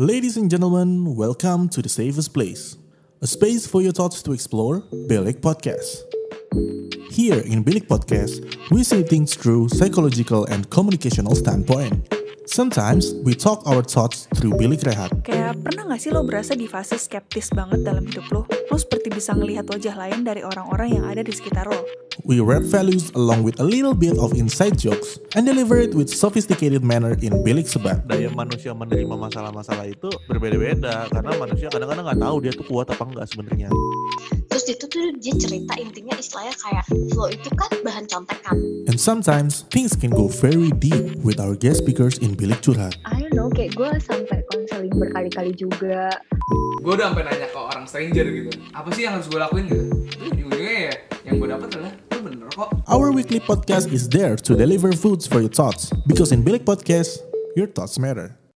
Ladies and gentlemen, welcome to the safest place. A space for your thoughts to explore, Bilik Podcast. Here in Bilik Podcast, we see things through psychological and communicational standpoint. Sometimes we talk our thoughts through Bilik Rehat. Kayak pernah gak sih lo berasa di fase skeptis banget dalam hidup lo? Lo seperti bisa ngelihat wajah lain dari orang-orang yang ada di sekitar lo. We wrap values along with a little bit of inside jokes and deliver it with sophisticated manner in Bilik Sebat. daya manusia menerima masalah-masalah itu berbeda-beda karena manusia kadang-kadang nggak tahu dia tuh kuat apa enggak sebenarnya. terus itu tuh dia cerita intinya istilahnya kayak flow itu kan bahan contekan And sometimes things can go very deep with our guest speakers in Bilik Curhat. I don't know, kayak gue sampai konseling berkali-kali juga. gue udah sampai nanya ke orang stranger gitu apa sih yang harus gue lakuin gitu Terus ujung-ujungnya ya yang gue dapet adalah Our weekly podcast is there to deliver foods for your thoughts because in Bilik Podcast, your thoughts matter.